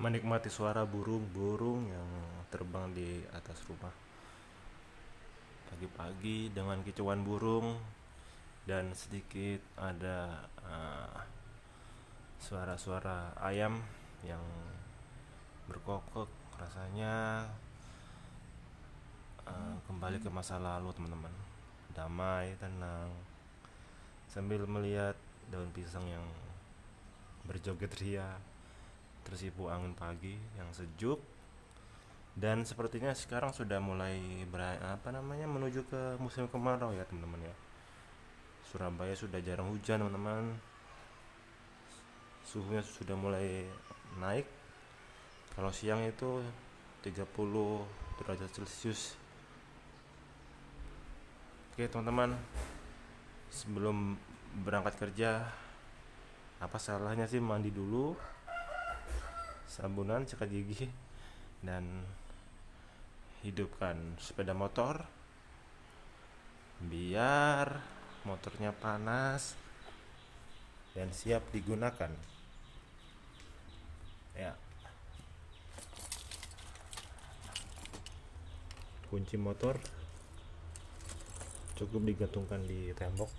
menikmati suara burung-burung yang terbang di atas rumah. Pagi-pagi dengan kicauan burung dan sedikit ada uh, suara-suara ayam yang berkokok rasanya uh, kembali ke masa lalu teman-teman. Damai tenang. Sambil melihat daun pisang yang berjoget ria tersipu angin pagi yang sejuk. Dan sepertinya sekarang sudah mulai ber, apa namanya menuju ke musim kemarau ya teman-teman ya. Surabaya sudah jarang hujan teman-teman. Suhunya sudah mulai naik. Kalau siang itu 30 derajat celcius. Oke teman-teman. Sebelum berangkat kerja apa salahnya sih mandi dulu sabunan sikat gigi dan hidupkan sepeda motor. Biar motornya panas dan siap digunakan. Ya. Kunci motor cukup digantungkan di tembok